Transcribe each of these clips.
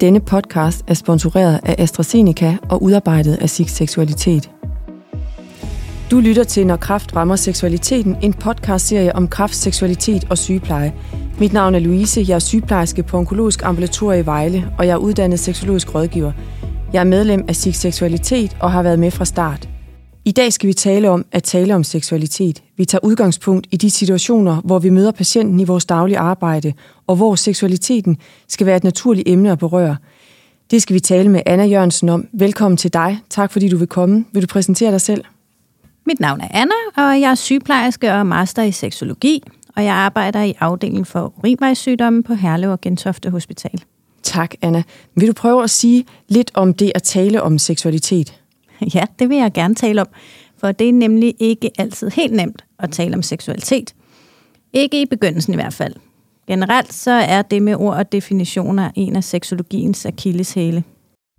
Denne podcast er sponsoreret af AstraZeneca og udarbejdet af SIG Seksualitet. Du lytter til Når Kraft rammer seksualiteten, en podcastserie om kraft, seksualitet og sygepleje. Mit navn er Louise, jeg er sygeplejerske på Onkologisk Ambulatorie i Vejle, og jeg er uddannet seksologisk rådgiver. Jeg er medlem af SIG Seksualitet og har været med fra start. I dag skal vi tale om at tale om seksualitet. Vi tager udgangspunkt i de situationer, hvor vi møder patienten i vores daglige arbejde, og hvor seksualiteten skal være et naturligt emne at berøre. Det skal vi tale med Anna Jørgensen om. Velkommen til dig. Tak fordi du vil komme. Vil du præsentere dig selv? Mit navn er Anna, og jeg er sygeplejerske og master i seksologi, og jeg arbejder i afdelingen for urinvejssygdomme på Herlev og Gentofte Hospital. Tak, Anna. Vil du prøve at sige lidt om det at tale om seksualitet? Ja, det vil jeg gerne tale om, for det er nemlig ikke altid helt nemt at tale om seksualitet. Ikke i begyndelsen i hvert fald. Generelt så er det med ord og definitioner en af seksologiens akilleshæle.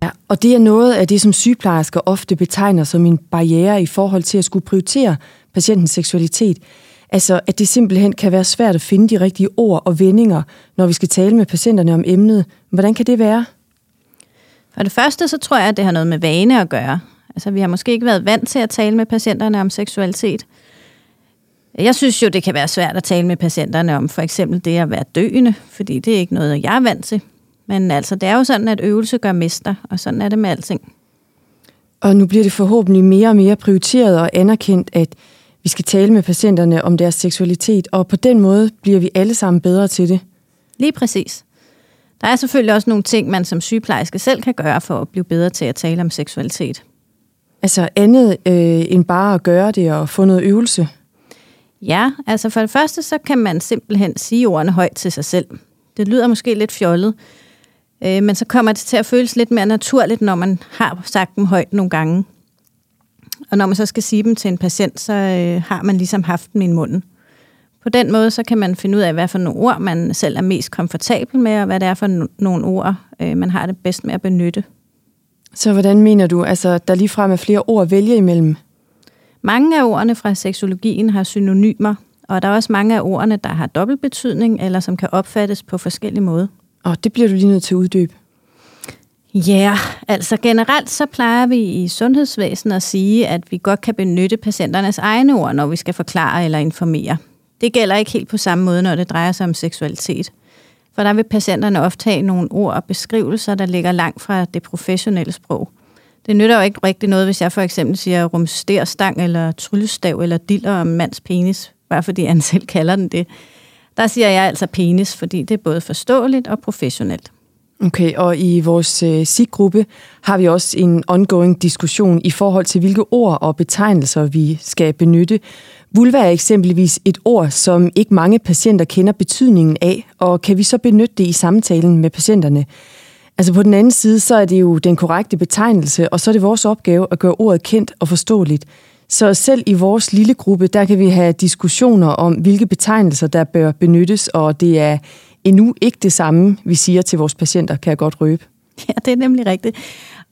Ja, og det er noget af det, som sygeplejersker ofte betegner som en barriere i forhold til at skulle prioritere patientens seksualitet. Altså, at det simpelthen kan være svært at finde de rigtige ord og vendinger, når vi skal tale med patienterne om emnet. Hvordan kan det være? For det første, så tror jeg, at det har noget med vane at gøre. Altså, vi har måske ikke været vant til at tale med patienterne om seksualitet. Jeg synes jo, det kan være svært at tale med patienterne om for eksempel det at være døende, fordi det er ikke noget, jeg er vant til. Men altså, det er jo sådan, at øvelse gør mester, og sådan er det med alting. Og nu bliver det forhåbentlig mere og mere prioriteret og anerkendt, at vi skal tale med patienterne om deres seksualitet, og på den måde bliver vi alle sammen bedre til det. Lige præcis. Der er selvfølgelig også nogle ting, man som sygeplejerske selv kan gøre for at blive bedre til at tale om seksualitet. Altså andet øh, end bare at gøre det og få noget øvelse? Ja, altså for det første, så kan man simpelthen sige ordene højt til sig selv. Det lyder måske lidt fjollet, øh, men så kommer det til at føles lidt mere naturligt, når man har sagt dem højt nogle gange. Og når man så skal sige dem til en patient, så øh, har man ligesom haft dem i munden. På den måde, så kan man finde ud af, hvad for nogle ord, man selv er mest komfortabel med, og hvad det er for nogle ord, øh, man har det bedst med at benytte. Så hvordan mener du, altså der ligefrem er flere ord at vælge imellem? Mange af ordene fra seksologien har synonymer, og der er også mange af ordene, der har dobbeltbetydning, eller som kan opfattes på forskellige måder. Og det bliver du lige nødt til at uddybe. Ja, yeah, altså generelt så plejer vi i sundhedsvæsenet at sige, at vi godt kan benytte patienternes egne ord, når vi skal forklare eller informere. Det gælder ikke helt på samme måde, når det drejer sig om seksualitet. For der vil patienterne ofte have nogle ord og beskrivelser, der ligger langt fra det professionelle sprog. Det nytter jo ikke rigtig noget, hvis jeg for eksempel siger rumsterstang eller tryllestav eller diller om mands penis, bare fordi han selv kalder den det. Der siger jeg altså penis, fordi det er både forståeligt og professionelt. Okay, og i vores øh, SIG-gruppe har vi også en ongoing diskussion i forhold til, hvilke ord og betegnelser vi skal benytte. Vulva er eksempelvis et ord, som ikke mange patienter kender betydningen af, og kan vi så benytte det i samtalen med patienterne? Altså på den anden side, så er det jo den korrekte betegnelse, og så er det vores opgave at gøre ordet kendt og forståeligt. Så selv i vores lille gruppe, der kan vi have diskussioner om, hvilke betegnelser, der bør benyttes, og det er endnu ikke det samme, vi siger til vores patienter, kan jeg godt røbe. Ja, det er nemlig rigtigt.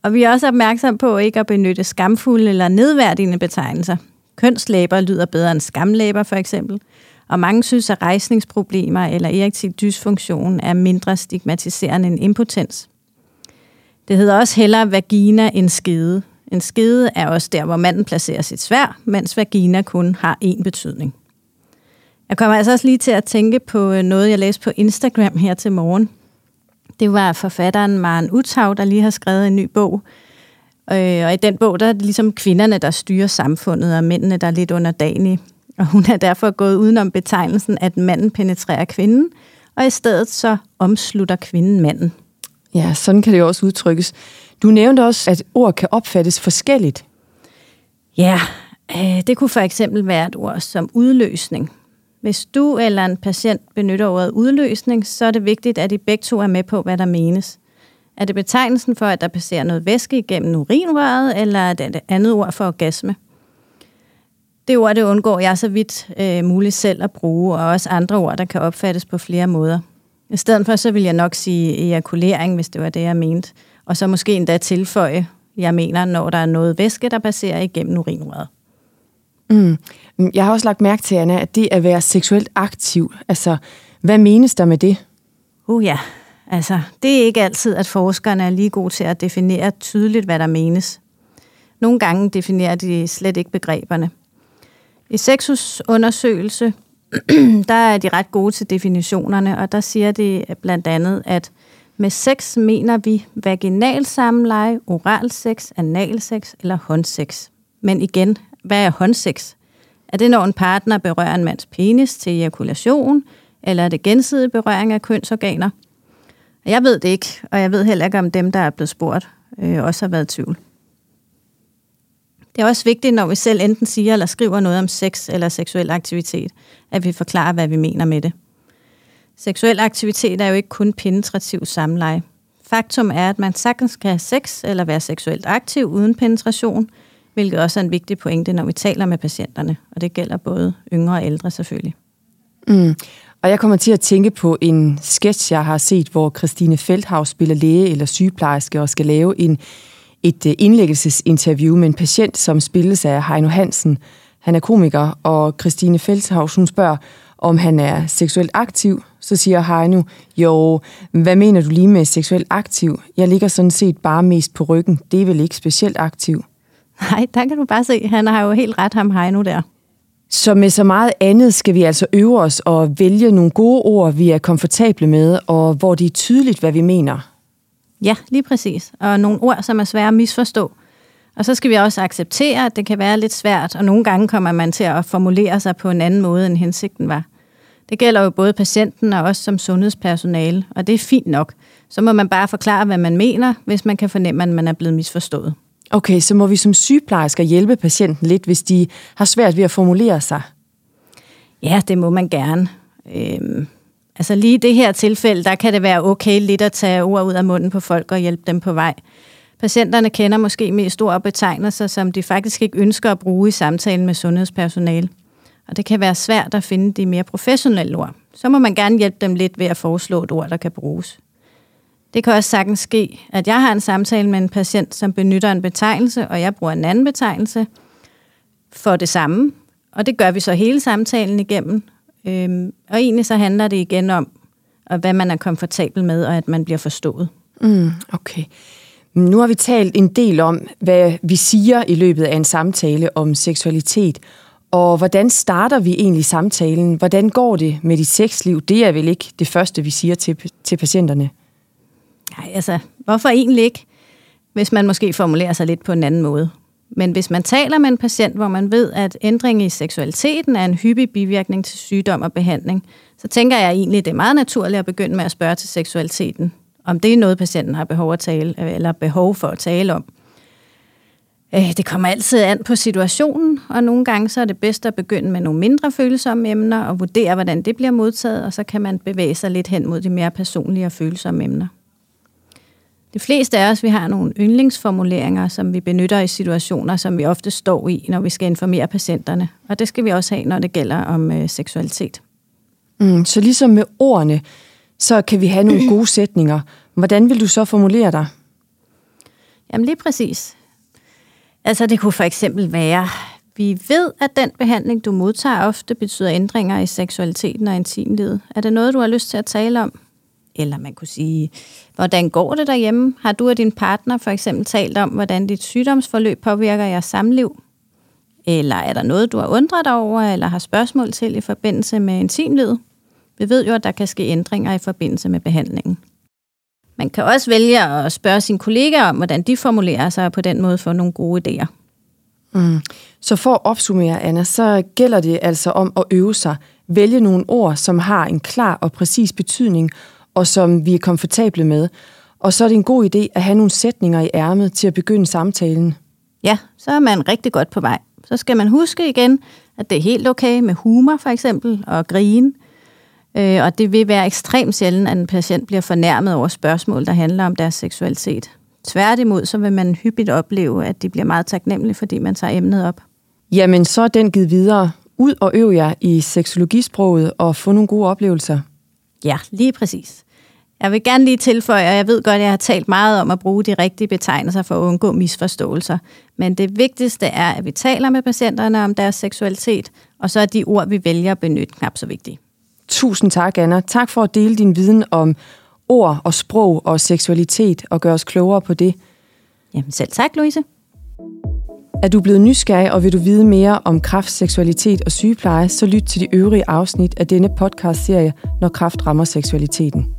Og vi er også opmærksom på ikke at benytte skamfulde eller nedværdigende betegnelser. Kønslæber lyder bedre end skamlæber for eksempel. Og mange synes, at rejsningsproblemer eller erektil dysfunktion er mindre stigmatiserende end impotens. Det hedder også hellere vagina end skede. En skede er også der, hvor manden placerer sit svær, mens vagina kun har én betydning. Jeg kommer altså også lige til at tænke på øh, noget, jeg læste på Instagram her til morgen. Det var forfatteren Maren Uthav, der lige har skrevet en ny bog. Øh, og i den bog, der er det ligesom kvinderne, der styrer samfundet, og mændene, der er lidt underdanige. Og hun er derfor gået udenom betegnelsen, at manden penetrerer kvinden, og i stedet så omslutter kvinden manden. Ja, sådan kan det jo også udtrykkes. Du nævnte også, at ord kan opfattes forskelligt. Ja, øh, det kunne for eksempel være et ord som udløsning. Hvis du eller en patient benytter ordet udløsning, så er det vigtigt, at I begge to er med på, hvad der menes. Er det betegnelsen for, at der passerer noget væske igennem urinrøret, eller er det et andet ord for orgasme? Det ord, det undgår jeg så vidt øh, muligt selv at bruge, og også andre ord, der kan opfattes på flere måder. I stedet for, så vil jeg nok sige ejakulering, hvis det var det, jeg mente. Og så måske endda tilføje, jeg mener, når der er noget væske, der passerer igennem urinrøret. Mm. Jeg har også lagt mærke til, Anna, at det at være seksuelt aktiv, altså, hvad menes der med det? Uh ja, Altså, det er ikke altid, at forskerne er lige gode til at definere tydeligt, hvad der menes. Nogle gange definerer de slet ikke begreberne. I Sexus undersøgelse, der er de ret gode til definitionerne, og der siger de blandt andet, at med sex mener vi vaginal samleje, oral sex, anal sex eller håndsex. Men igen, hvad er håndsex? Er det, når en partner berører en mands penis til ejakulation, eller er det gensidig berøring af kønsorganer? Jeg ved det ikke, og jeg ved heller ikke, om dem, der er blevet spurgt, øh, også har været i tvivl. Det er også vigtigt, når vi selv enten siger eller skriver noget om sex eller seksuel aktivitet, at vi forklarer, hvad vi mener med det. Seksuel aktivitet er jo ikke kun penetrativ samleje. Faktum er, at man sagtens kan have sex eller være seksuelt aktiv uden penetration, hvilket også er en vigtig pointe, når vi taler med patienterne. Og det gælder både yngre og ældre selvfølgelig. Mm. Og jeg kommer til at tænke på en sketch, jeg har set, hvor Christine Feldhaus spiller læge eller sygeplejerske og skal lave en, et øh, indlæggelsesinterview med en patient, som spilles af Heino Hansen. Han er komiker, og Christine Feldhaus hun spørger, om han er seksuelt aktiv. Så siger Heino, jo, hvad mener du lige med seksuelt aktiv? Jeg ligger sådan set bare mest på ryggen. Det er vel ikke specielt aktiv? Nej, der kan du bare se. Han har jo helt ret ham Heino der. Så med så meget andet skal vi altså øve os og vælge nogle gode ord, vi er komfortable med, og hvor det er tydeligt, hvad vi mener. Ja, lige præcis. Og nogle ord, som er svære at misforstå. Og så skal vi også acceptere, at det kan være lidt svært, og nogle gange kommer man til at formulere sig på en anden måde, end hensigten var. Det gælder jo både patienten og os som sundhedspersonale, og det er fint nok. Så må man bare forklare, hvad man mener, hvis man kan fornemme, at man er blevet misforstået. Okay, så må vi som sygeplejersker hjælpe patienten lidt, hvis de har svært ved at formulere sig? Ja, det må man gerne. Øhm, altså lige i det her tilfælde, der kan det være okay lidt at tage ord ud af munden på folk og hjælpe dem på vej. Patienterne kender måske mest ord og betegnelser, som de faktisk ikke ønsker at bruge i samtalen med sundhedspersonale. Og det kan være svært at finde de mere professionelle ord. Så må man gerne hjælpe dem lidt ved at foreslå et ord, der kan bruges. Det kan også sagtens ske, at jeg har en samtale med en patient, som benytter en betegnelse, og jeg bruger en anden betegnelse for det samme. Og det gør vi så hele samtalen igennem. Øhm, og egentlig så handler det igen om, hvad man er komfortabel med, og at man bliver forstået. Mm, okay. Nu har vi talt en del om, hvad vi siger i løbet af en samtale om seksualitet. Og hvordan starter vi egentlig samtalen? Hvordan går det med dit sexliv? Det er vel ikke det første, vi siger til, til patienterne. Nej, altså, hvorfor egentlig ikke? Hvis man måske formulerer sig lidt på en anden måde. Men hvis man taler med en patient, hvor man ved, at ændring i seksualiteten er en hyppig bivirkning til sygdom og behandling, så tænker jeg egentlig, det er meget naturligt at begynde med at spørge til seksualiteten. Om det er noget, patienten har behov, at tale, eller behov for at tale om. Øh, det kommer altid an på situationen, og nogle gange så er det bedst at begynde med nogle mindre følsomme emner og vurdere, hvordan det bliver modtaget, og så kan man bevæge sig lidt hen mod de mere personlige og følsomme emner. De fleste af os, vi har nogle yndlingsformuleringer, som vi benytter i situationer, som vi ofte står i, når vi skal informere patienterne. Og det skal vi også have, når det gælder om øh, seksualitet. Mm, så ligesom med ordene, så kan vi have nogle gode sætninger. Hvordan vil du så formulere dig? Jamen lige præcis. Altså det kunne for eksempel være, vi ved, at den behandling, du modtager, ofte betyder ændringer i seksualiteten og intimlivet. Er det noget, du har lyst til at tale om? Eller man kunne sige, hvordan går det derhjemme? Har du og din partner for eksempel talt om, hvordan dit sygdomsforløb påvirker jeres samliv? Eller er der noget, du har undret dig over, eller har spørgsmål til i forbindelse med intimlivet? Vi ved jo, at der kan ske ændringer i forbindelse med behandlingen. Man kan også vælge at spørge sine kollegaer om, hvordan de formulerer sig, og på den måde få nogle gode idéer. Mm. Så for at opsummere, Anna, så gælder det altså om at øve sig. Vælge nogle ord, som har en klar og præcis betydning, og som vi er komfortable med. Og så er det en god idé at have nogle sætninger i ærmet til at begynde samtalen. Ja, så er man rigtig godt på vej. Så skal man huske igen, at det er helt okay med humor for eksempel, og grine. Øh, og det vil være ekstremt sjældent, at en patient bliver fornærmet over spørgsmål, der handler om deres seksualitet. Tværtimod, så vil man hyppigt opleve, at de bliver meget taknemmelige, fordi man tager emnet op. Jamen, så er den givet videre. Ud og øv jer i seksologisproget og få nogle gode oplevelser. Ja, lige præcis. Jeg vil gerne lige tilføje, og jeg ved godt, at jeg har talt meget om at bruge de rigtige betegnelser for at undgå misforståelser. Men det vigtigste er, at vi taler med patienterne om deres seksualitet, og så er de ord, vi vælger at benytte, knap så vigtige. Tusind tak, Anna. Tak for at dele din viden om ord og sprog og seksualitet og gøre os klogere på det. Jamen selv tak, Louise. Er du blevet nysgerrig, og vil du vide mere om kraft, seksualitet og sygepleje, så lyt til de øvrige afsnit af denne podcast-serie, Når kraft rammer seksualiteten.